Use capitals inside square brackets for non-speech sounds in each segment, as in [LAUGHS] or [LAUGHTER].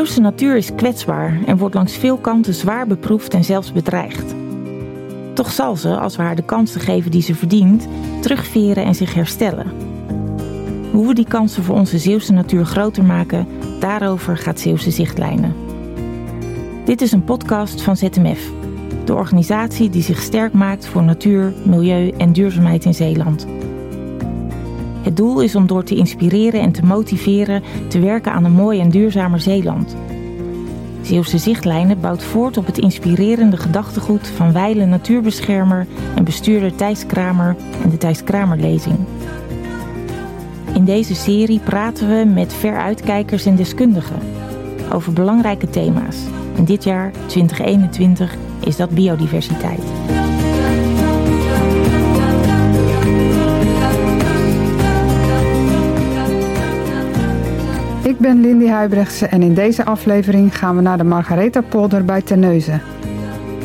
Zeeuwse natuur is kwetsbaar en wordt langs veel kanten zwaar beproefd en zelfs bedreigd. Toch zal ze, als we haar de kansen geven die ze verdient, terugveren en zich herstellen. Hoe we die kansen voor onze Zeeuwse natuur groter maken, daarover gaat Zeeuwse Zichtlijnen. Dit is een podcast van ZMF, de organisatie die zich sterk maakt voor natuur, milieu en duurzaamheid in Zeeland. Doel is om door te inspireren en te motiveren te werken aan een mooi en duurzamer Zeeland. Zeeuwse Zichtlijnen bouwt voort op het inspirerende gedachtegoed van wijle natuurbeschermer en bestuurder Thijs Kramer en de Thijs Kramer-lezing. In deze serie praten we met veruitkijkers en deskundigen over belangrijke thema's. En dit jaar, 2021, is dat biodiversiteit. Ben Lindy Huibrechtse en in deze aflevering gaan we naar de Margaretha-polder bij Terneuzen.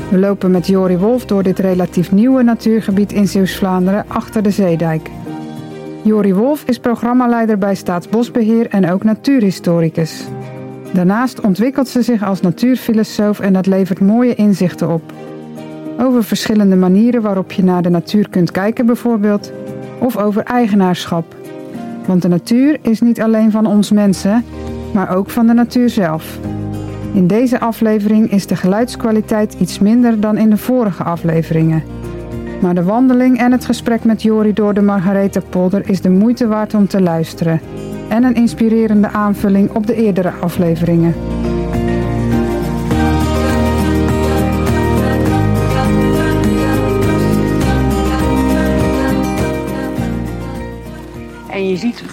We lopen met Jori Wolf door dit relatief nieuwe natuurgebied in Zeeuws-Vlaanderen achter de Zeedijk. Jori Wolf is programmaleider bij Staatsbosbeheer en ook natuurhistoricus. Daarnaast ontwikkelt ze zich als natuurfilosoof en dat levert mooie inzichten op. Over verschillende manieren waarop je naar de natuur kunt kijken bijvoorbeeld, of over eigenaarschap. Want de natuur is niet alleen van ons mensen, maar ook van de natuur zelf. In deze aflevering is de geluidskwaliteit iets minder dan in de vorige afleveringen. Maar de wandeling en het gesprek met Jori door de Margaretha-polder is de moeite waard om te luisteren. En een inspirerende aanvulling op de eerdere afleveringen.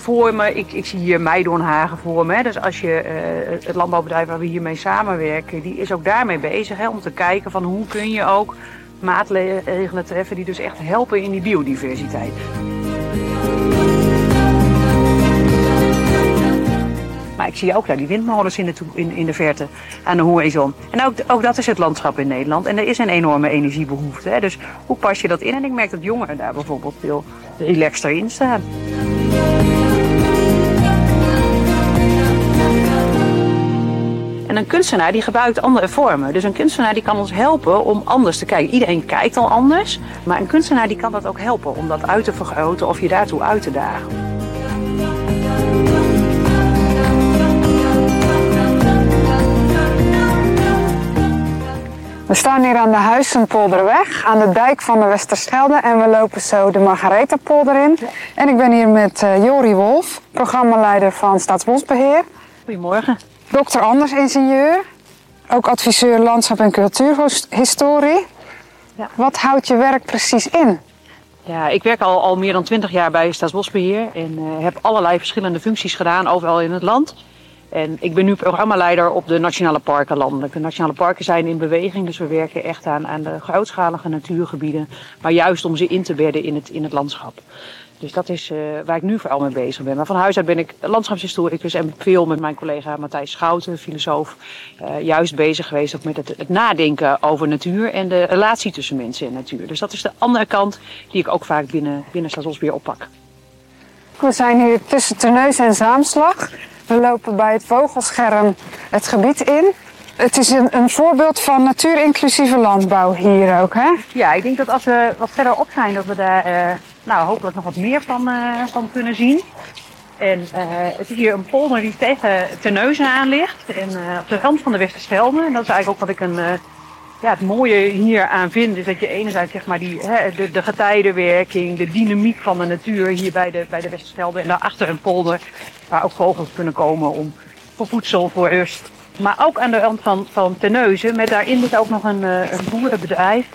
Voor me, ik, ik zie hier Meidoornhagen voor me. Hè. Dus als je uh, het landbouwbedrijf waar we hiermee samenwerken, die is ook daarmee bezig. Hè, om te kijken van hoe kun je ook maatregelen treffen die dus echt helpen in die biodiversiteit. Maar ik zie ook daar die windmolens in de, in, in de verte aan de horizon. En ook, ook dat is het landschap in Nederland. En er is een enorme energiebehoefte. Hè. Dus hoe pas je dat in? En ik merk dat jongeren daar bijvoorbeeld veel relaxter in staan. En een kunstenaar die gebruikt andere vormen. Dus een kunstenaar die kan ons helpen om anders te kijken. Iedereen kijkt al anders, maar een kunstenaar die kan dat ook helpen om dat uit te vergroten of je daartoe uit te dagen. We staan hier aan de Huizenpolderweg, aan de dijk van de Westerschelde en we lopen zo de Margaretha-polder in. En ik ben hier met uh, Jori Wolf, programmaleider van Staatsbosbeheer. Goedemorgen. Dr. Anders ingenieur, ook adviseur landschap en cultuurhistorie. Ja. Wat houdt je werk precies in? Ja, ik werk al, al meer dan twintig jaar bij Staatsbosbeheer en uh, heb allerlei verschillende functies gedaan overal in het land. En ik ben nu programmaleider op de Nationale Parken landelijk. De Nationale Parken zijn in beweging, dus we werken echt aan, aan de grootschalige natuurgebieden. Maar juist om ze in te bedden in het, in het landschap. Dus dat is uh, waar ik nu vooral mee bezig ben. Maar van huis uit ben ik landschapshistoricus en veel met mijn collega Matthijs Schouten, filosoof, uh, juist bezig geweest ook met het, het, nadenken over natuur en de relatie tussen mensen en natuur. Dus dat is de andere kant die ik ook vaak binnen, binnen Staatsbosbeheer oppak. We zijn hier tussen Terneus en Zaamslag. We lopen bij het vogelscherm het gebied in. Het is een, een voorbeeld van natuurinclusieve landbouw hier ook, hè? Ja, ik denk dat als we wat verder op zijn, dat we daar uh, nou, hopelijk nog wat meer van, uh, van kunnen zien. En uh, het is hier een polder die tegen Terneuzen aan ligt. En op de rand van de Westerschelde. En dat is eigenlijk ook wat ik een, ja, het mooie hier aan vind. Is dat je enerzijds zeg maar die, hè, de, de getijdenwerking, de dynamiek van de natuur hier bij de, bij de Westerschelde. En daarachter een polder waar ook vogels kunnen komen om, voor voedsel, voor rust. Maar ook aan de rand van, van Terneuzen, met daarin dus ook nog een, een boerenbedrijf.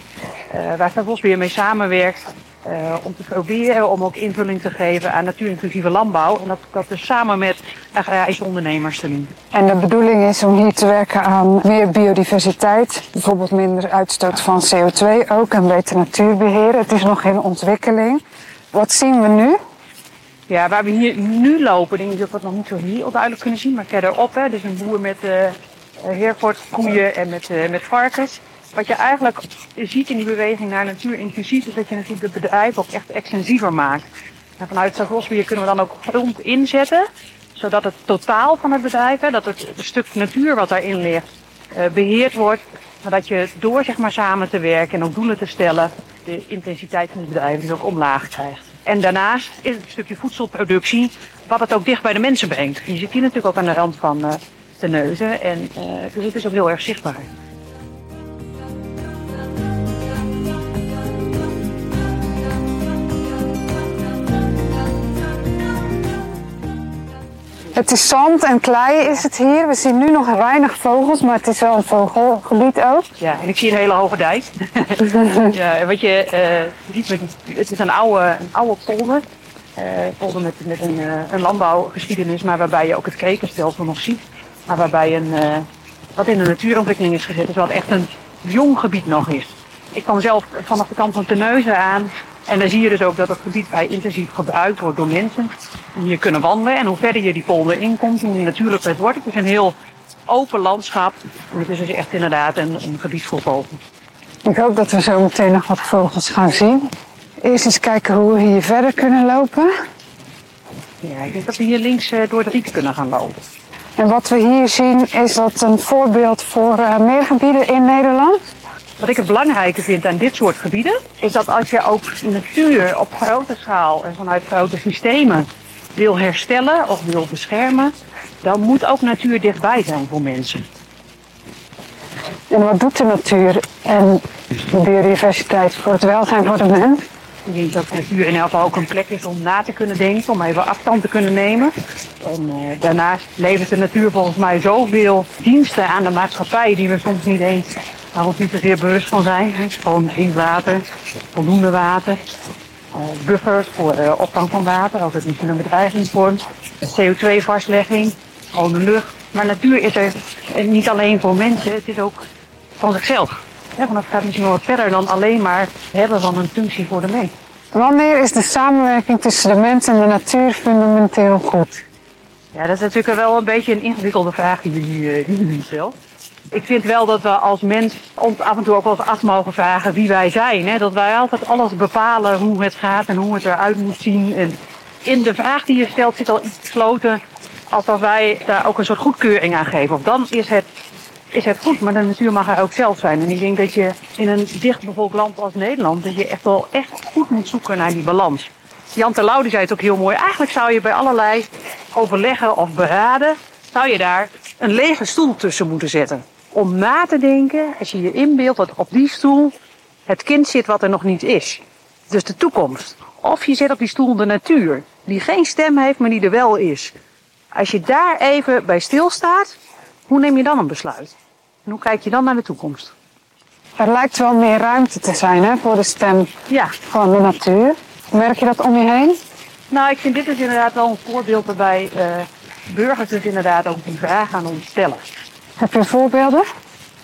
Uh, waar Staatsbosbeheer mee samenwerkt. Uh, om te proberen om ook invulling te geven aan natuurinclusieve landbouw. En dat, dat dus samen met agrarische ondernemers te doen. En de bedoeling is om hier te werken aan meer biodiversiteit. Bijvoorbeeld minder uitstoot van CO2 ook en beter natuurbeheer. Het is nog in ontwikkeling. Wat zien we nu? Ja, waar we hier nu lopen, denk ik dat we het nog niet zo heel duidelijk kunnen zien. Maar verderop, hè, dus een boer met uh, Heervoort, koeien en met, uh, met varkens. Wat je eigenlijk ziet in die beweging naar natuur inclusief is dat je natuurlijk het bedrijf ook echt extensiever maakt. En vanuit Staatsbosbeheer kunnen we dan ook grond inzetten. Zodat het totaal van het bedrijf, hè, dat het stuk natuur wat daarin ligt, uh, beheerd wordt. Maar dat je door zeg maar, samen te werken en ook doelen te stellen, de intensiteit van het bedrijf dus ook omlaag krijgt. En daarnaast is het stukje voedselproductie, wat het ook dicht bij de mensen brengt. Je zit hier natuurlijk ook aan de rand van uh, de neuzen en uh, dus het is ook heel erg zichtbaar. Het is zand en klei is het hier. We zien nu nog weinig vogels, maar het is wel een vogelgebied ook. Ja, en ik zie een hele hoge dijk. [LAUGHS] ja, wat je uh, ziet, met, het is een oude, een oude polder. Uh, polder met, met een, uh, een landbouwgeschiedenis, maar waarbij je ook het krekenstelsel nog ziet. Maar waarbij een, wat in de natuurontwikkeling is gezet, is wat echt een jong gebied nog is. Ik kwam zelf vanaf de kant van Terneuzen aan en dan zie je dus ook dat het gebied vrij intensief gebruikt wordt door mensen. Hier kunnen wandelen. En hoe verder je die polder inkomt, hoe natuurlijk het wordt. Het is een heel open landschap. En het is dus echt inderdaad een, een gebied voor vogels. Ik hoop dat we zo meteen nog wat vogels gaan zien. Eerst eens kijken hoe we hier verder kunnen lopen. Ja, ik denk dat we hier links uh, door de riet kunnen gaan lopen. En wat we hier zien, is dat een voorbeeld voor uh, meer gebieden in Nederland? Wat ik het belangrijke vind aan dit soort gebieden, is dat als je ook natuur op grote schaal en vanuit grote systemen wil herstellen of wil beschermen, dan moet ook natuur dichtbij zijn voor mensen. En wat doet de natuur en de biodiversiteit voor het welzijn van de mens? Ik denk dat natuur in elk geval ook een plek is om na te kunnen denken, om even afstand te kunnen nemen. En uh, daarnaast levert de natuur volgens mij zoveel diensten aan de maatschappij die we soms niet eens waar we ons niet zozeer bewust van zijn. Gewoon drinkwater, voldoende water, buffers voor uh, opvang van water als het niet in een bedreiging vormt, CO2-vastlegging, de lucht. Maar natuur is er niet alleen voor mensen, het is ook van zichzelf. Ja, want het gaat misschien wel wat verder dan alleen maar hebben van een functie voor de mens. Wanneer is de samenwerking tussen de mens en de natuur fundamenteel goed? Ja, dat is natuurlijk wel een beetje een ingewikkelde vraag die jullie, uh, jullie stelt ik vind wel dat we als mens ons af en toe ook wel eens af mogen vragen wie wij zijn. Hè? Dat wij altijd alles bepalen hoe het gaat en hoe het eruit moet zien. En in de vraag die je stelt zit al iets gesloten alsof wij daar ook een soort goedkeuring aan geven. Of dan is het, is het goed, maar de natuur mag er ook zelf zijn. En ik denk dat je in een dichtbevolkt land als Nederland, dat je echt wel echt goed moet zoeken naar die balans. Jan Terlouw zei het ook heel mooi. Eigenlijk zou je bij allerlei overleggen of beraden, zou je daar een lege stoel tussen moeten zetten om na te denken, als je je inbeeldt dat op die stoel het kind zit wat er nog niet is. Dus de toekomst. Of je zit op die stoel de natuur, die geen stem heeft, maar die er wel is. Als je daar even bij stilstaat, hoe neem je dan een besluit? En hoe kijk je dan naar de toekomst? Er lijkt wel meer ruimte te zijn hè, voor de stem ja. van de natuur. Merk je dat om je heen? Nou, ik vind dit is inderdaad wel een voorbeeld waarbij uh, burgers dus inderdaad ook die vraag aan ons stellen. Heb je voorbeelden?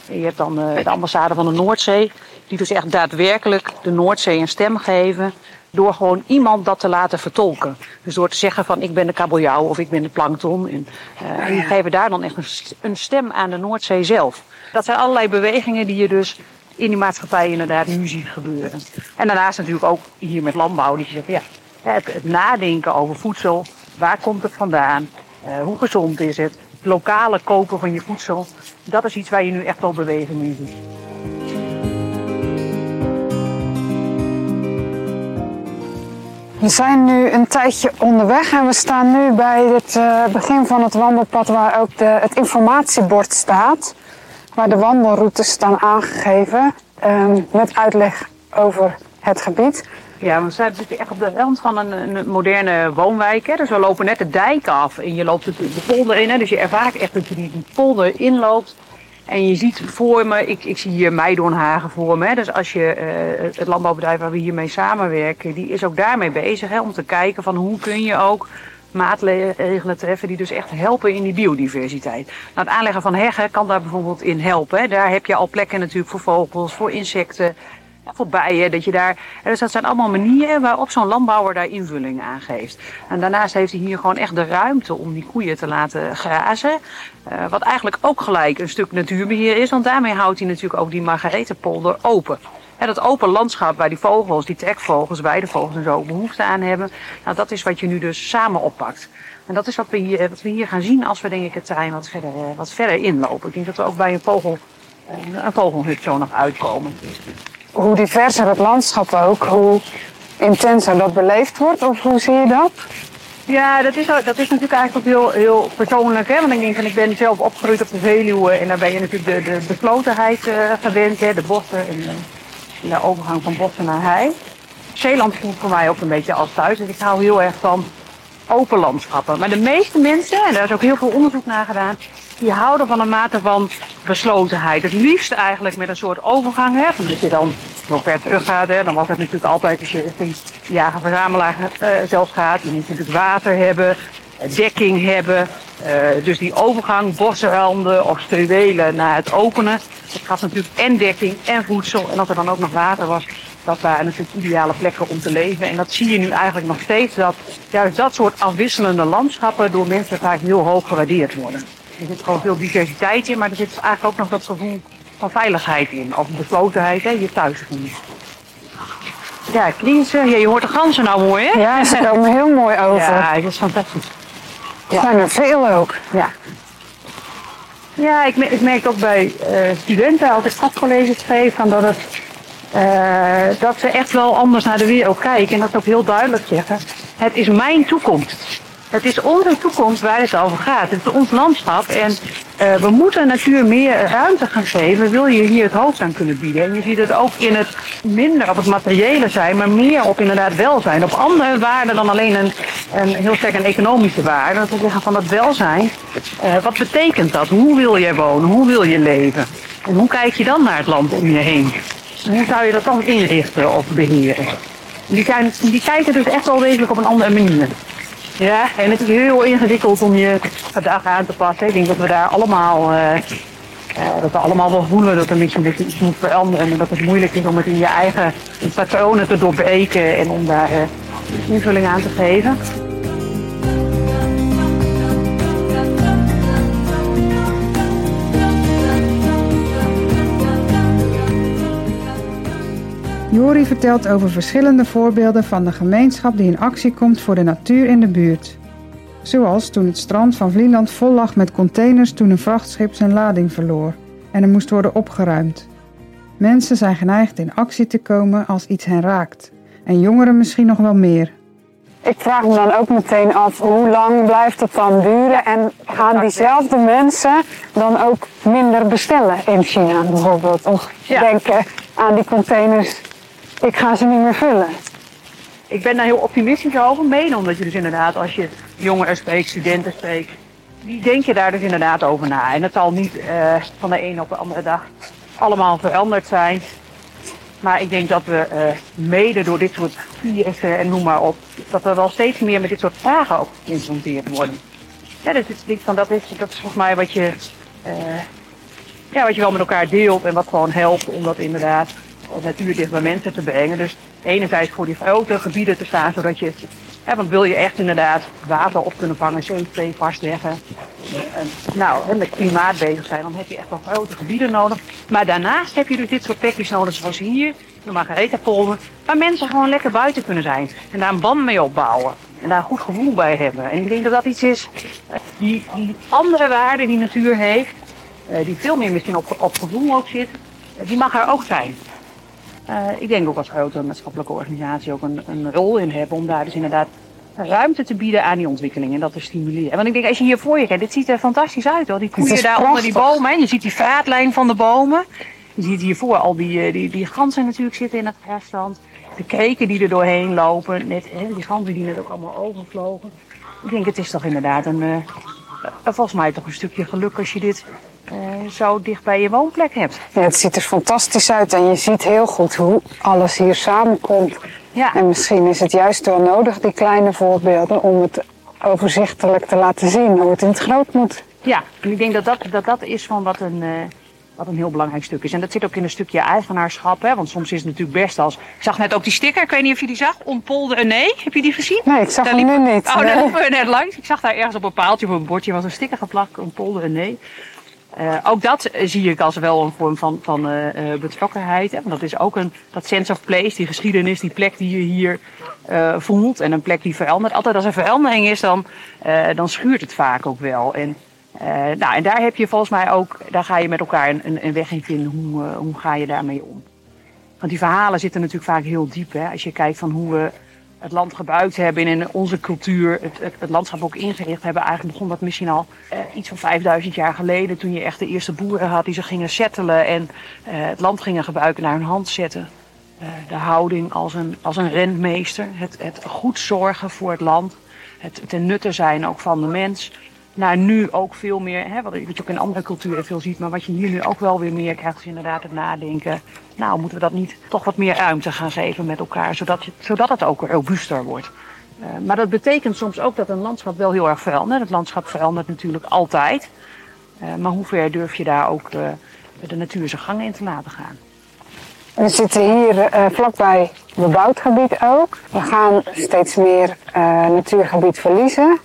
Je hebt dan uh, de ambassade van de Noordzee, die dus echt daadwerkelijk de Noordzee een stem geven. Door gewoon iemand dat te laten vertolken. Dus door te zeggen van ik ben de kabeljauw of ik ben de plankton. En, uh, die geven daar dan echt een, stem aan de Noordzee zelf. Dat zijn allerlei bewegingen die je dus in die maatschappij inderdaad nu ziet gebeuren. En daarnaast natuurlijk ook hier met landbouw. Die zegt ja, het, het nadenken over voedsel. Waar komt het vandaan? Uh, hoe gezond is het? Lokale kopen van je voedsel. Dat is iets waar je nu echt wel beweging in. We zijn nu een tijdje onderweg en we staan nu bij het uh, begin van het wandelpad waar ook de, het informatiebord staat. Waar de wandelroutes staan aangegeven um, met uitleg over het gebied. Ja, we zijn natuurlijk echt op de rand van een, moderne woonwijk. Hè. Dus we lopen net de dijk af en je loopt de, de polder in. Hè. Dus je ervaart echt dat je die polder inloopt. En je ziet voor me, ik, ik zie hier Meidoornhagen voor me. Hè. Dus als je uh, het landbouwbedrijf waar we hiermee samenwerken, die is ook daarmee bezig. Hè, om te kijken van hoe kun je ook maatregelen treffen die dus echt helpen in die biodiversiteit. Nou, het aanleggen van heggen kan daar bijvoorbeeld in helpen. Hè. Daar heb je al plekken natuurlijk voor vogels, voor insecten voor bijen. Dat je daar, dus dat zijn allemaal manieren waarop zo'n landbouwer daar invulling aan geeft. En daarnaast heeft hij hier gewoon echt de ruimte om die koeien te laten grazen. Uh, wat eigenlijk ook gelijk een stuk natuurbeheer is, want daarmee houdt hij natuurlijk ook die Margaretepolder open. dat open landschap waar die vogels, die trekvogels, weidevogels en zo behoefte aan hebben. Nou, dat is wat je nu dus samen oppakt. En dat is wat we hier, wat we hier gaan zien als we denk ik het terrein wat verder, eh, wat verder inlopen. Ik denk dat we ook bij een, vogel, een vogelhut zo nog uitkomen. Hoe diverser het landschap ook, hoe intenser dat beleefd wordt? Of hoe zie je dat? Ja, dat is, dat is natuurlijk eigenlijk ook heel, heel persoonlijk. Hè? Want ik denk van, ik ben zelf opgegroeid op de Veluwe en daar ben je natuurlijk de, de beslotenheid uh, gewend, hè? de bossen en de, de, overgang van bossen naar hei. Zeeland voelt voor mij ook een beetje als thuis, dus ik hou heel erg van open landschappen. Maar de meeste mensen, en daar is ook heel veel onderzoek naar gedaan, die houden van een mate van beslotenheid. Het liefst eigenlijk met een soort overgang. Hè, van dat je dan nog ver terug gaat. Hè, dan was het natuurlijk altijd als je richting jager-verzamelaar uh, zelfs gaat. Je moet natuurlijk water hebben, dekking hebben. Uh, dus die overgang, bosranden of struwelen naar het openen. Dat gaf natuurlijk en dekking en voedsel. En als er dan ook nog water was, dat waren natuurlijk ideale plekken om te leven. En dat zie je nu eigenlijk nog steeds. Dat juist dat soort afwisselende landschappen door mensen vaak heel hoog gewaardeerd worden. Er zit gewoon veel diversiteit in, maar er zit eigenlijk ook nog dat gevoel van veiligheid in. Of beslotenheid, hè, je thuis voelen. Ja, klinsen. Ja, je hoort de ganzen nou mooi, hè? Ja, ze komen heel mooi over. Ja, dat is fantastisch. Er zijn er veel ook. Ja. Ja, ik, ik merk ook bij uh, studenten, als ik gastcolleges geef, van dat, het, uh, dat ze echt wel anders naar de wereld kijken. En dat ze ook heel duidelijk zeggen, het is mijn toekomst. Het is onze toekomst waar het over gaat. Het is ons landschap en uh, we moeten natuur meer ruimte gaan geven. Wil je hier het hoofd aan kunnen bieden? En je ziet het ook in het minder op het materiële zijn, maar meer op inderdaad welzijn. Op andere waarden dan alleen een, een heel sterk een economische waarde. Dat zeggen van dat welzijn. Uh, wat betekent dat? Hoe wil je wonen? Hoe wil je leven? En hoe kijk je dan naar het land om je heen? En hoe zou je dat dan inrichten of beheren? Die, zijn, die kijken dus echt wel wezenlijk op een andere manier. Ja, en het is heel ingewikkeld om je gedrag aan te passen. Ik denk dat we daar allemaal, uh, uh, dat we allemaal wel voelen dat er misschien iets moet veranderen. En dat het moeilijk is om het in je eigen patronen te doorbreken en om daar uh, invulling aan te geven. Jori vertelt over verschillende voorbeelden van de gemeenschap die in actie komt voor de natuur in de buurt. Zoals toen het strand van Vlieland vol lag met containers toen een vrachtschip zijn lading verloor en er moest worden opgeruimd. Mensen zijn geneigd in actie te komen als iets hen raakt. En jongeren misschien nog wel meer. Ik vraag me dan ook meteen af, hoe lang blijft het dan duren? En gaan diezelfde mensen dan ook minder bestellen in China bijvoorbeeld? Of ja. denken aan die containers ik ga ze niet meer vullen. Ik ben daar heel optimistisch over, mede omdat je dus inderdaad, als je jongeren spreekt, studenten spreekt, die denken daar dus inderdaad over na. En het zal niet uh, van de ene op de andere dag allemaal veranderd zijn. Maar ik denk dat we uh, mede door dit soort virussen en noem maar op, dat we wel steeds meer met dit soort vragen ook geconfronteerd worden. Ja, dus ik van, dat, is, dat is volgens mij wat je, uh, ja, wat je wel met elkaar deelt en wat gewoon helpt om dat inderdaad natuur dicht bij mensen te brengen. Dus enerzijds voor die grote gebieden te staan, zodat je, hè, want wil je echt inderdaad water op kunnen vangen, CO2 vastleggen, en, nou, en met klimaat bezig zijn, dan heb je echt wel grote gebieden nodig. Maar daarnaast heb je dus dit soort plekjes nodig, zoals hier, de Margaretha-polder, waar mensen gewoon lekker buiten kunnen zijn en daar een band mee opbouwen. En daar een goed gevoel bij hebben. En ik denk dat dat iets is, die, die andere waarde die natuur heeft, eh, die veel meer misschien op, op gevoel ook zit, die mag er ook zijn. Uh, ik denk ook als grote maatschappelijke organisatie ook een, een, rol in hebben om daar dus inderdaad ruimte te bieden aan die ontwikkeling en dat te stimuleren. Want ik denk, als je hier voor je kijkt, dit ziet er fantastisch uit hoor. Die koeien daar onder die bomen, en je ziet die vraatlijn van de bomen. Je ziet hiervoor al die, eh, die, die ganzen natuurlijk zitten in het grasland. De kreken die er doorheen lopen, net, hè, die ganzen die net ook allemaal overvlogen. Ik denk, het is toch inderdaad een, uh, volgens mij toch een stukje geluk als je dit uh, zo dicht bij je woonplek hebt. Ja, het ziet er fantastisch uit en je ziet heel goed hoe alles hier samenkomt. Ja. En misschien is het juist wel nodig, die kleine voorbeelden, om het overzichtelijk te laten zien hoe het in het groot moet. Ja, en ik denk dat dat, dat, dat is van wat een, uh, wat een heel belangrijk stuk is. En dat zit ook in een stukje eigenaarschap, hè? want soms is het natuurlijk best als... Ik zag net ook die sticker, ik weet niet of je die zag, ontpolder een nee. Heb je die gezien? Nee, ik zag hem nu niet. Oh, daar liepen we net langs. Ik zag daar ergens op een paaltje of een bordje was een sticker geplakt, ontpolder een nee. Uh, ook dat zie ik als wel een vorm van, van uh, betrokkenheid. Hè? Want dat is ook een dat sense of place, die geschiedenis, die plek die je hier uh, voelt. En een plek die verandert. Altijd als er verandering is, dan, dan schuurt het vaak ook wel. En, nou, en daar heb je volgens mij ook, daar ga je met elkaar een, een weg in vinden. Hoe, hoe ga je daarmee om? Want die verhalen zitten natuurlijk vaak heel diep. Hè? Als je kijkt van hoe we het land gebruikt hebben en in onze cultuur het, het, het, landschap ook ingericht hebben. Eigenlijk begon dat misschien al eh, iets van 5000 jaar geleden. Toen je echt de eerste boeren had die ze gingen settelen en eh, het land gingen gebruiken naar hun hand zetten. Uh, de houding als een, als een rentmeester. Het, het goed zorgen voor het land. Het ten nutte zijn ook van de mens naar nu ook veel meer, hè, wat je ook in andere culturen veel ziet, maar wat je hier nu ook wel weer meer krijgt, is inderdaad het nadenken. Nou, moeten we dat niet toch wat meer ruimte gaan geven met elkaar, zodat, je, zodat het ook robuuster wordt. Uh, maar dat betekent soms ook dat een landschap wel heel erg verandert. Het landschap verandert natuurlijk altijd. Uh, maar hoe ver durf je daar ook uh, de natuur zijn gang in te laten gaan? We zitten hier vlakbij bebouwd gebied ook. We gaan steeds meer natuurgebied verliezen.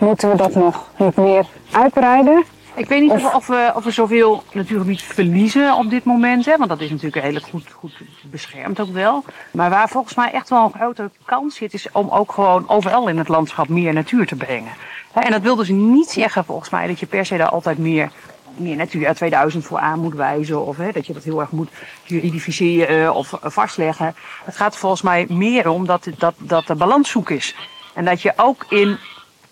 Moeten we dat nog niet meer uitbreiden? Ik weet niet of, of, we, of we zoveel natuurgebied verliezen op dit moment. Hè, want dat is natuurlijk redelijk goed, goed beschermd ook wel. Maar waar volgens mij echt wel een grote kans zit, is om ook gewoon overal in het landschap meer natuur te brengen. En dat wil dus niet zeggen volgens mij dat je per se daar altijd meer, meer natuur 2000 voor aan moet wijzen. Of hè, dat je dat heel erg moet juridificeren of vastleggen. Het gaat volgens mij meer om dat, dat, dat de balans zoek is. En dat je ook in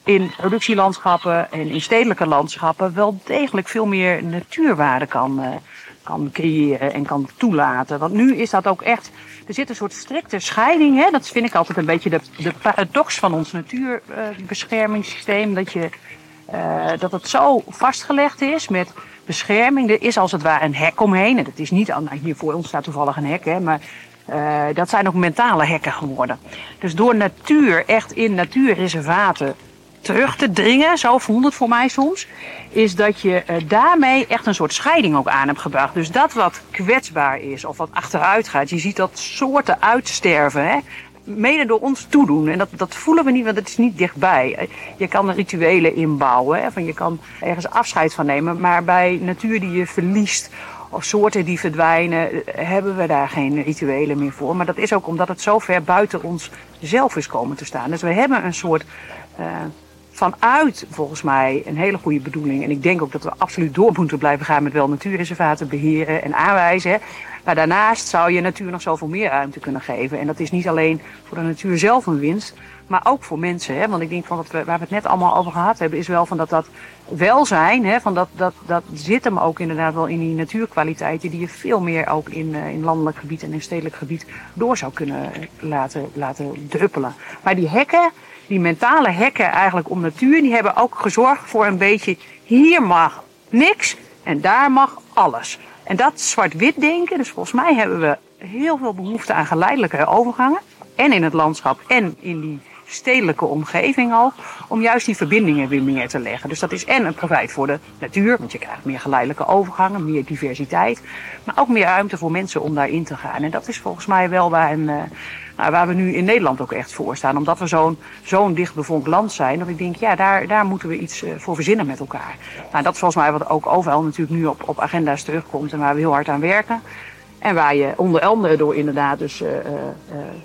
in productielandschappen en in stedelijke landschappen wel degelijk veel meer natuurwaarde kan, uh, kan creëren en kan toelaten. Want nu is dat ook echt. Er zit een soort strikte scheiding. Hè? Dat vind ik altijd een beetje de, de paradox van ons natuurbeschermingssysteem. Dat, je, uh, dat het zo vastgelegd is met bescherming. Er is als het ware een hek omheen. En dat is niet, nou, hier voor ons staat toevallig een hek, hè, maar uh, dat zijn ook mentale hekken geworden. Dus door natuur, echt in natuurreservaten terug te dringen, zo voelt het voor mij soms, is dat je uh, daarmee echt een soort scheiding ook aan hebt gebracht. Dus dat wat kwetsbaar is of wat achteruit gaat, je ziet dat soorten uitsterven, hè? mede door ons toedoen. En dat, dat voelen we niet, want het is niet dichtbij. Je kan rituelen inbouwen, hè? Van je kan ergens afscheid van nemen, maar bij natuur die je verliest of soorten die verdwijnen, hebben we daar geen rituelen meer voor. Maar dat is ook omdat het zo ver buiten ons zelf is komen te staan. Dus we hebben een soort uh, vanuit volgens mij een hele goede bedoeling. En ik denk ook dat we absoluut door moeten blijven gaan met wel natuurreservaten beheren en aanwijzen. Maar daarnaast zou je natuur nog zoveel meer ruimte kunnen geven. En dat is niet alleen voor de natuur zelf een winst, maar ook voor mensen. Hè? Want ik denk van wat we, waar we het net allemaal over gehad hebben, is wel van dat dat welzijn, hè, van dat, dat, dat zit hem ook inderdaad wel in die natuurkwaliteiten die je veel meer ook in, uh, in landelijk gebied en in stedelijk gebied door zou kunnen laten, laten druppelen. Maar die hekken, die mentale hekken eigenlijk om natuur, die hebben ook gezorgd voor een beetje hier mag niks en daar mag alles. En dat zwart-wit denken, dus volgens mij hebben we heel veel behoefte aan geleidelijke overgangen. En in het landschap en in die stedelijke omgeving ook. Om juist die verbindingen weer meer te leggen. Dus dat is en een profijt voor de natuur. Want je krijgt meer geleidelijke overgangen, meer diversiteit. Maar ook meer ruimte voor mensen om daarin te gaan. En dat is volgens mij wel waar een, nou, waar we nu in Nederland ook echt voor staan. Omdat we zo'n zo'n dichtbevolkt land zijn. Dat ik denk, ja, daar, daar moeten we iets uh, voor verzinnen met elkaar. Nou, dat is volgens mij wat ook overal natuurlijk nu op, op agenda's terugkomt. En waar we heel hard aan werken. En waar je onder andere door inderdaad dus uh, uh,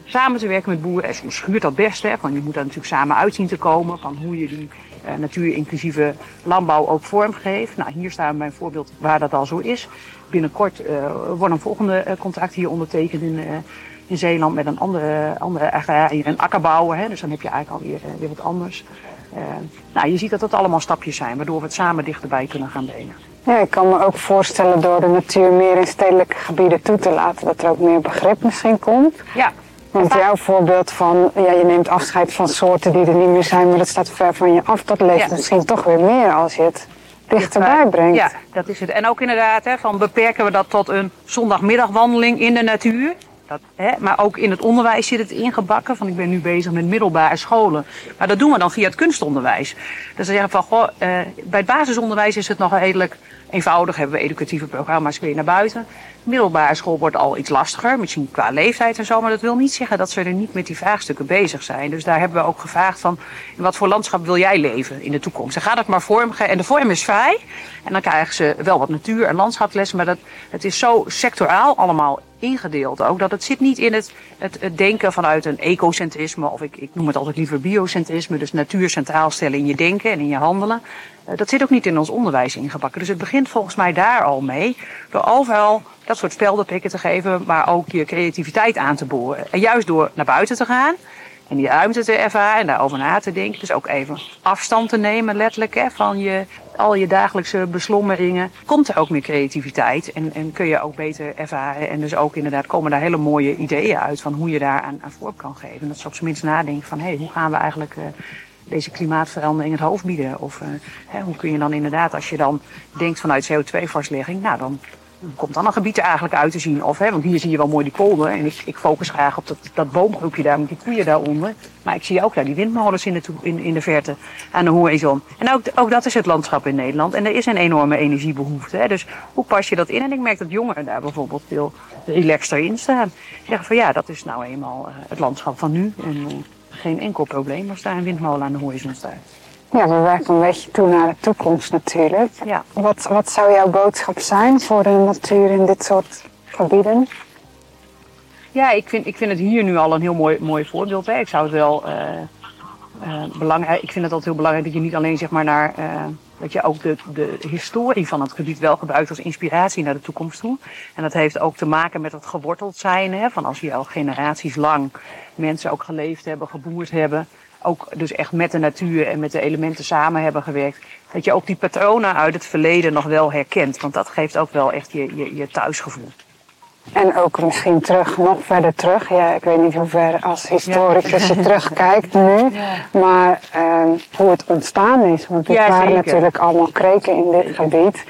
samen te werken met boeren. En soms schuurt dat best. Hè, van je moet daar natuurlijk samen uitzien te komen. Van hoe je die natuurinclusieve landbouw ook vormgeeft. Nou, hier staan we bij een voorbeeld waar dat al zo is. Binnenkort wordt een volgende contract hier ondertekend in in Zeeland met een andere, andere agrariër en akkerbouwer. Hè, dus dan heb je eigenlijk uh, weer wat anders. Uh, nou, je ziet dat het allemaal stapjes zijn, waardoor we het samen dichterbij kunnen gaan brengen. Ja, ik kan me ook voorstellen door de natuur meer in stedelijke gebieden toe te laten, dat er ook meer begrip misschien komt. Ja. Want jouw voorbeeld van, ja, je neemt afscheid van soorten die er niet meer zijn, maar dat staat ver van je af, dat leeft ja. misschien toch weer meer als je het dichterbij brengt. Ja, dat is het. En ook inderdaad, hè, van beperken we dat tot een zondagmiddagwandeling in de natuur. Dat, hè, maar ook in het onderwijs zit het ingebakken. Van ik ben nu bezig met middelbare scholen. Maar dat doen we dan via het kunstonderwijs. Dus ze zeggen van, goh, uh, bij het basisonderwijs is het nog redelijk eenvoudig hebben we educatieve programma's weer naar buiten. Middelbare school wordt al iets lastiger, misschien qua leeftijd en zo. Maar dat wil niet zeggen dat ze er niet met die vraagstukken bezig zijn. Dus daar hebben we ook gevraagd van, in wat voor landschap wil jij leven in de toekomst? En ga dat maar vormen. En de vorm is vrij. En dan krijgen ze wel wat natuur- en landschapslessen. Maar dat, het is zo sectoraal allemaal ingedeeld ook. Dat het zit niet in het, het, het denken vanuit een ecocentrisme. Of ik, ik noem het altijd liever biocentrisme. Dus natuur centraal stellen in je denken en in je handelen. Uh, dat zit ook niet in ons onderwijs ingebakken. Dus het begint volgens mij daar al mee. Door overal dat soort speldenpikken te geven. Maar ook je creativiteit aan te boren. En juist door naar buiten te gaan. En die ruimte te ervaren en daarover na te denken. Dus ook even afstand te nemen, letterlijk, hè, van je, al je dagelijkse beslommeringen. Komt er ook meer creativiteit en, en kun je ook beter ervaren. En dus ook inderdaad komen daar hele mooie ideeën uit van hoe je daar aan, aan vorm kan geven. Dat ze op zijn minst nadenken van, hé, hey, hoe gaan we eigenlijk uh, deze klimaatverandering het hoofd bieden? Of uh, hè, hoe kun je dan inderdaad, als je dan denkt vanuit CO2-vastlegging, nou dan komt dan een gebied er eigenlijk uit te zien? Of, hè, want hier zie je wel mooi die polder. En ik, ik focus graag op dat, dat boomgroepje daar met die koeien daaronder. Maar ik zie ook daar die windmolens in de, in, in de verte aan de horizon. En ook, ook dat is het landschap in Nederland. En er is een enorme energiebehoefte. Hè. Dus hoe pas je dat in? En ik merk dat jongeren daar bijvoorbeeld veel relaxter in staan. Zeggen van ja, dat is nou eenmaal uh, het landschap van nu. En uh, geen enkel probleem als daar een windmolen aan de horizon staat. Ja, we werken een beetje toe naar de toekomst natuurlijk. Ja. Wat, wat zou jouw boodschap zijn voor de natuur in dit soort gebieden? Ja, ik vind, ik vind het hier nu al een heel mooi, mooi voorbeeld. Hè. Ik zou het wel uh, uh, belangrijk. Ik vind het altijd heel belangrijk dat je niet alleen zeg maar naar. Uh, dat je ook de, de historie van het gebied wel gebruikt als inspiratie naar de toekomst toe. En dat heeft ook te maken met het geworteld zijn. Hè, van als je al generaties lang mensen ook geleefd hebben, geboerd hebben ook dus echt met de natuur en met de elementen samen hebben gewerkt. Dat je ook die patronen uit het verleden nog wel herkent. Want dat geeft ook wel echt je, je, je thuisgevoel. En ook misschien terug, nog verder terug. Ja, ik weet niet hoe ver als historicus ja. je terugkijkt nu. Ja. Maar uh, hoe het ontstaan is. Want Ja, waren natuurlijk allemaal kreken in dit gebied.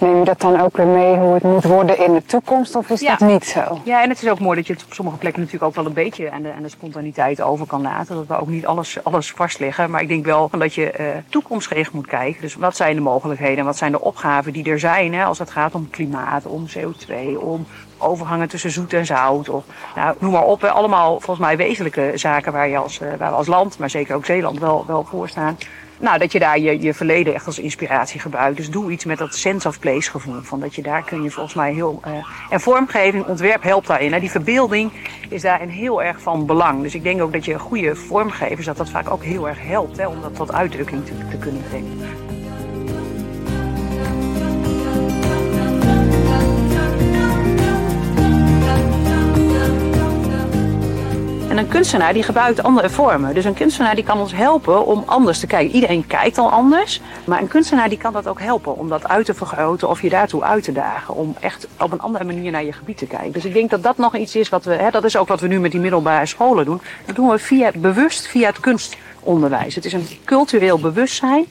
Neem je dat dan ook weer mee hoe het moet worden in de toekomst? Of is Ja. dat niet zo? Ja, en het is ook mooi dat je het op sommige plekken natuurlijk ook wel een beetje aan de, aan de spontaniteit over kan laten. Dat we ook niet alles, alles vastleggen. Maar ik denk wel dat je eh toekomstgericht moet kijken. Dus wat zijn de mogelijkheden? Wat zijn de opgaven die er zijn? Hè, als het gaat om klimaat, om CO2, om overgangen tussen zoet en zout. Of, nou, noem maar op. hè. Allemaal volgens mij wezenlijke zaken waar, je als, eh, waar we als land, maar zeker ook Zeeland wel, wel voor staan. Nou, dat je daar je, je verleden echt als inspiratie gebruikt. Dus doe iets met dat sense of place gevoel. Van dat je daar kun je volgens mij heel. eh en vormgeving, ontwerp helpt daarin. Hè. Die verbeelding is daarin heel erg van belang. Dus ik denk ook dat je goede vormgevers, dat dat vaak ook heel erg helpt. Hè, om dat tot uitdrukking te, te kunnen brengen. En een kunstenaar die gebruikt andere vormen. Dus een kunstenaar die kan ons helpen om anders te kijken. Iedereen kijkt al anders. Maar een kunstenaar die kan dat ook helpen om dat uit te vergroten of je daartoe uit te dagen. Om echt op een andere manier naar je gebied te kijken. Dus ik denk dat dat nog iets is wat we, hè, dat is ook wat we nu met die middelbare scholen doen. Dat doen we via, bewust via het kunstonderwijs. Het is een cultureel bewustzijn.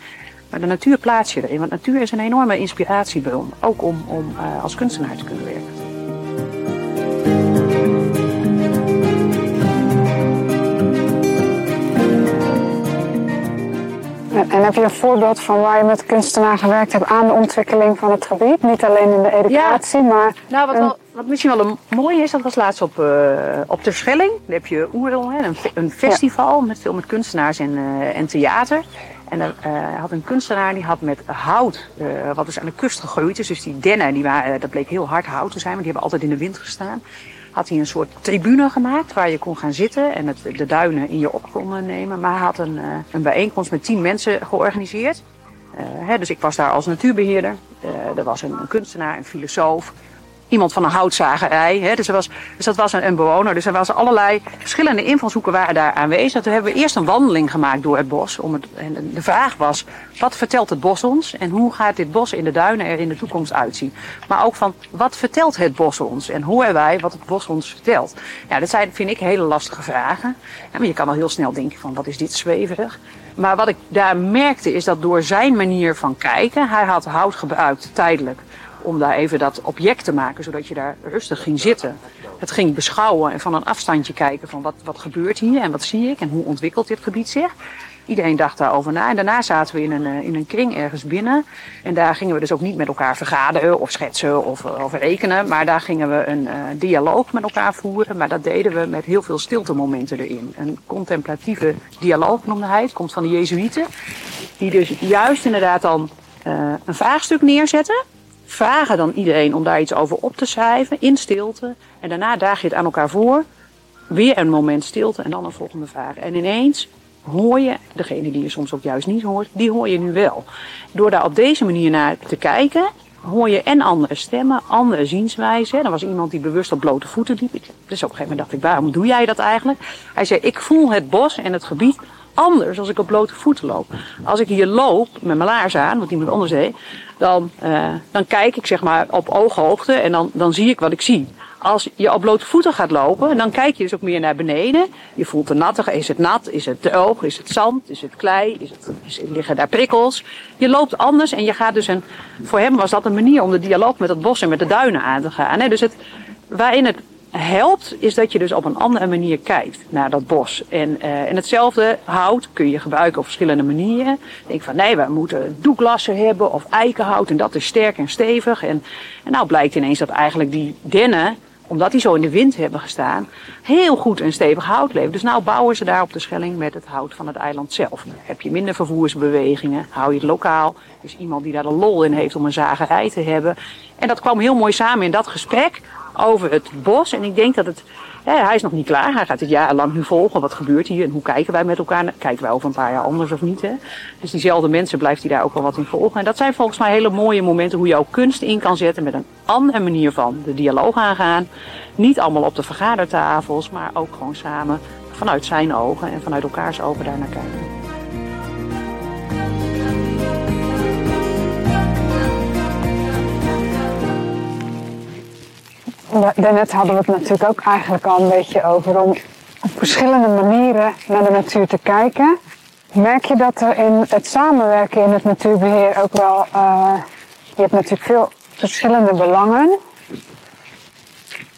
Maar de natuur plaats je erin. Want natuur is een enorme inspiratiebron. Ook om, om uh, als kunstenaar te kunnen werken. En, heb je een voorbeeld van waar je met kunstenaar gewerkt hebt aan de ontwikkeling van het gebied? Niet alleen in de educatie, maar... Nou, wat, een- wel, wat misschien wel een mooie is, dat was laatst op, uh, op de Schelling. Daar heb je Oerel, een, een festival met veel met kunstenaars en, uh, en theater. En er uh, had een kunstenaar die had met hout, wat dus aan de kust gegroeid is. Dus die dennen, die waren, dat bleek heel hard hout te zijn, want die hebben altijd in de wind gestaan. Had hij een soort tribune gemaakt waar je kon gaan zitten en het, de duinen in je op kon nemen. Maar hij had een, uh, een bijeenkomst met tien mensen georganiseerd. Uh, hè, dus ik was daar als natuurbeheerder. Er was een kunstenaar, een filosoof, iemand van een houtzagerij. Hè, dus, er was, dus dat was een, bewoner. Dus er was allerlei verschillende invalshoeken waren daar aanwezig. Toen hebben we eerst een wandeling gemaakt door het bos. Om het, en de vraag was, wat vertelt het bos ons? En hoe gaat dit bos in de duinen er in de toekomst uitzien? Maar ook van, wat vertelt het bos ons? En horen wij wat het bos ons vertelt? Ja, dat zijn, vind ik, hele lastige vragen. Ja, maar je kan al heel snel denken van, wat is dit zweverig? Maar wat ik daar merkte is dat door zijn manier van kijken, hij had hout gebruikt tijdelijk om daar even dat object te maken, zodat je daar rustig ging zitten. Het ging beschouwen en van een afstandje kijken van wat, wat gebeurt hier en wat zie ik en hoe ontwikkelt dit gebied zich. Iedereen dacht daarover na. En daarna zaten we in een, eh, in een kring ergens binnen. En daar gingen we dus ook niet met elkaar vergaderen of schetsen of, eh, of rekenen. Maar daar gingen we een uh, dialoog met elkaar voeren. Maar dat deden we met heel veel stiltemomenten erin. Een contemplatieve dialoog noemde hij. Het komt van de Jezuïeten. Die dus juist inderdaad dan uh, een vraagstuk neerzetten. Vragen dan iedereen om daar iets over op te schrijven in stilte. En daarna daag je het aan elkaar voor. Weer een moment stilte en dan een volgende vraag. En ineens hoor je, degene die je soms ook juist niet hoort, die hoor je nu wel. Door daar op deze manier naar te kijken, hoor je en andere stemmen, andere zienswijzen. Er was iemand die bewust op blote voeten liep. Dus op een gegeven moment dacht ik, waarom doe jij dat eigenlijk? Hij zei, ik voel het bos en het gebied anders als ik op blote voeten loop. Als ik hier loop met mijn laars aan, wat iemand anders deed, dan, uh, dan kijk ik zeg maar op ooghoogte en dan, dan zie ik wat ik zie. Als je op blote voeten gaat lopen, dan kijk je dus ook meer naar beneden. Je voelt de nattige. Is het nat? Is het droog? Is het zand? Is het klei? Is het, is, liggen daar prikkels? Je loopt anders en je gaat dus een. Voor hem was dat een manier om de dialoog met het bos en met de duinen aan te gaan. Hè? Dus het, waarin het helpt, is dat je dus op een andere manier kijkt naar dat bos. En, uh, en hetzelfde hout kun je gebruiken op verschillende manieren. Denk van nee, we moeten doeklassen hebben of eikenhout en dat is sterk en stevig. En, en nou blijkt ineens dat eigenlijk die dennen omdat die zo in de wind hebben gestaan, heel goed en stevig hout leveren. Dus nou bouwen ze daar op de Schelling met het hout van het eiland zelf. Heb je minder vervoersbewegingen, hou je het lokaal. Dus iemand die daar de lol in heeft om een zagerij te hebben. En dat kwam heel mooi samen in dat gesprek over het bos. En ik denk dat het, ja, hij is nog niet klaar. Hij gaat het jarenlang nu volgen. Wat gebeurt hier en hoe kijken wij met elkaar? Kijken wij over een paar jaar anders of niet? Hè? Dus diezelfde mensen blijft hij daar ook wel wat in volgen. En dat zijn volgens mij hele mooie momenten hoe je ook kunst in kan zetten met een andere manier van de dialoog aangaan. Niet allemaal op de vergadertafels, maar ook gewoon samen vanuit zijn ogen en vanuit elkaars ogen daar naar kijken. Daarnet hadden we het natuurlijk ook eigenlijk al een beetje over om op verschillende manieren naar de natuur te kijken. Merk je dat er in het samenwerken in het natuurbeheer ook wel, uh, je hebt natuurlijk veel verschillende belangen,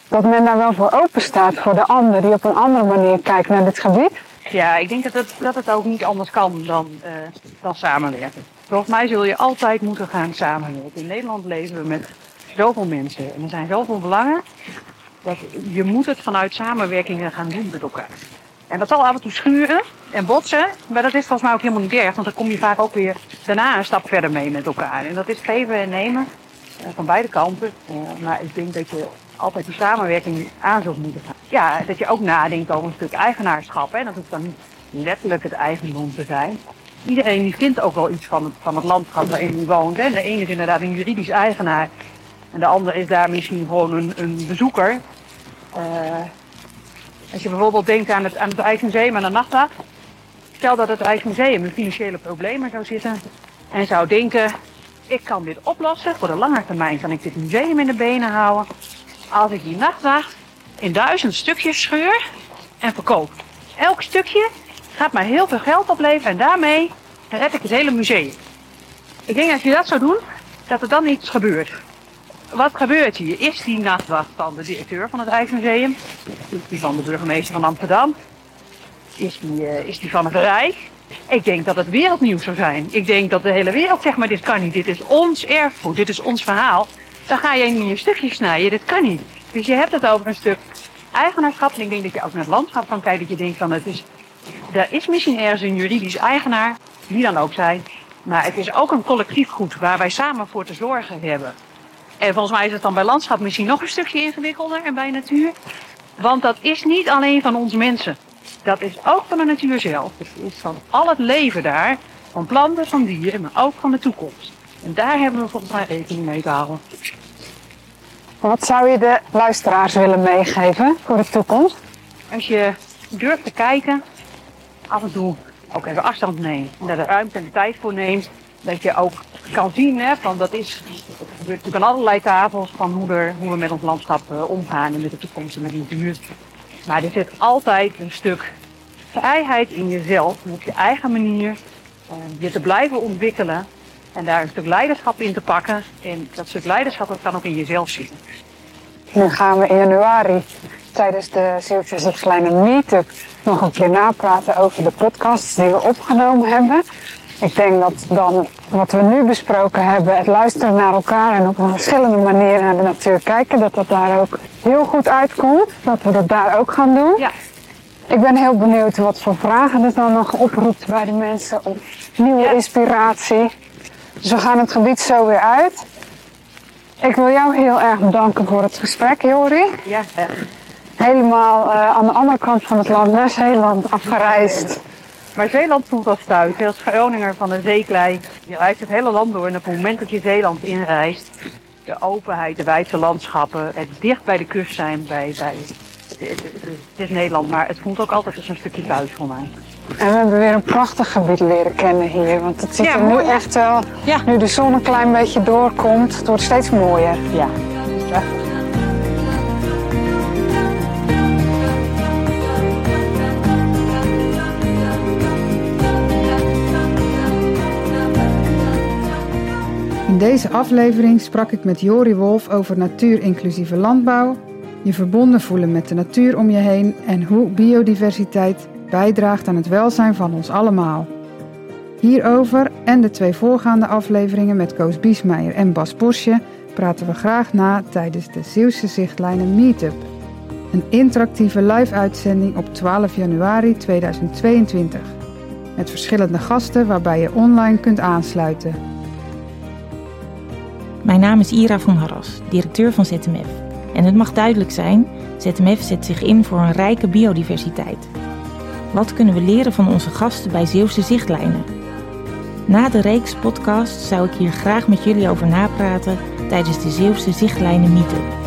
dat men daar wel voor open staat voor de ander die op een andere manier kijkt naar dit gebied? Ja, ik denk dat het, dat het ook niet anders kan dan, uh, dan samenwerken. Volgens mij zul je altijd moeten gaan samenwerken. In Nederland leven we met zoveel mensen en er zijn zoveel belangen. Dat je moet het vanuit samenwerkingen gaan doen met elkaar. En dat zal af en toe schuren en botsen, maar dat is volgens mij ook helemaal niet erg, want dan kom je vaak ook weer daarna een stap verder mee met elkaar. En dat is geven en nemen uh, van beide kanten. Uh, maar ik denk dat je altijd die samenwerking aan zult moeten gaan. Ja, dat je ook nadenkt over een stuk eigenaarschap. Hè. Dat hoeft dan niet letterlijk het eigendom te zijn. Iedereen die vindt ook wel iets van het, van het landschap waarin hij woont. Hè. De ene is inderdaad een juridisch eigenaar en de ander is daar misschien gewoon een, een bezoeker. Uh, als je bijvoorbeeld denkt aan het, aan het Rijksmuseum en de nachtwacht. Stel dat het Rijksmuseum in financiële problemen zou zitten. En zou denken, ik kan dit oplossen. Voor de lange termijn kan ik dit museum in de benen houden. Als ik die nachtwacht in duizend stukjes scheur en verkoop. Elk stukje gaat mij heel veel geld opleveren en daarmee red ik het hele museum. Ik denk dat als je dat zou doen, dat er dan iets gebeurt wat gebeurt hier? Is die nachtwacht van de directeur van het Rijksmuseum? Is die van de burgemeester van Amsterdam? Is die, uh, is die van het Rijk? Ik denk dat het wereldnieuws zou zijn. Ik denk dat de hele wereld zegt, maar dit kan niet. Dit is ons erfgoed, dit is ons verhaal. Dan ga je in je stukjes snijden, dit kan niet. Dus je hebt het over een stuk eigenaarschap. En ik denk dat je ook naar het landschap kan kijken. Dat je denkt van, het is, er is misschien ergens een juridisch eigenaar, wie dan ook zijn. Maar het is ook een collectief goed waar wij samen voor te zorgen hebben. En volgens mij is het dan bij landschap misschien nog een stukje ingewikkelder en bij natuur. Want dat is niet alleen van ons mensen. Dat is ook van de natuur zelf. Het is van al het leven daar. Van planten, van dieren, maar ook van de toekomst. En daar hebben we volgens mij rekening mee te houden. Wat zou je de luisteraars willen meegeven voor de toekomst? Als je durft te kijken, af en toe ook even afstand neemt. En daar de ruimte en de tijd voor neemt. Dat je ook kan zien, hè, van dat is, dat gebeurt natuurlijk aan allerlei tafels, van hoe, er, hoe we met ons landschap uh, omgaan en met de toekomst en met de natuur. Maar er zit altijd een stuk vrijheid in jezelf, op je eigen manier, uh, je te blijven ontwikkelen en daar een stuk leiderschap in te pakken. En dat stuk leiderschap dat kan ook in jezelf zitten. Nu gaan we in januari tijdens de Zeeuwse Zichtlijnen Meetup nog een keer napraten over de podcasts die we opgenomen hebben. Ik denk dat dan wat we nu besproken hebben, het luisteren naar elkaar en op een verschillende manieren naar de natuur kijken, dat dat daar ook heel goed uitkomt. Dat we dat daar ook gaan doen. Ja. Ik ben heel benieuwd wat voor vragen het dan nog oproept bij de mensen of nieuwe Ja. inspiratie. Dus we gaan het gebied zo weer uit. Ik wil jou heel erg bedanken voor het gesprek, Jori. Ja, Helemaal eh, aan de andere kant van het land, naar Zeeland, afgereisd. Maar Zeeland voelt als thuis. Als Groninger van de zeeklei. Je reist het hele land door en op het moment dat je Zeeland inreist, de openheid, de wijdse landschappen, het dicht bij de kust zijn, bij, bij, het, is Nederland, maar het voelt ook altijd als een stukje thuis voor mij. En we hebben weer een prachtig gebied leren kennen hier. Want het ziet Ja, er nu echt wel, Ja. nu de zon een klein beetje doorkomt, het wordt steeds mooier. Ja. Deze aflevering sprak ik met Jori Wolf over natuurinclusieve landbouw, je verbonden voelen met de natuur om je heen en hoe biodiversiteit bijdraagt aan het welzijn van ons allemaal. Hierover en de twee voorgaande afleveringen met Koos Biesmeijer en Bas Bosje praten we graag na tijdens de Zeeuwse Zichtlijnen Meetup. Een interactieve live-uitzending op 12 januari 2022. Met verschillende gasten waarbij je online kunt aansluiten. Mijn naam is Ira van Harras, directeur van ZMF. En het mag duidelijk zijn, ZMF zet zich in voor een rijke biodiversiteit. Wat kunnen we leren van onze gasten bij Zeeuwse Zichtlijnen? Na de reeks podcast zou ik hier graag met jullie over napraten tijdens de Zeeuwse Zichtlijnen Meetup.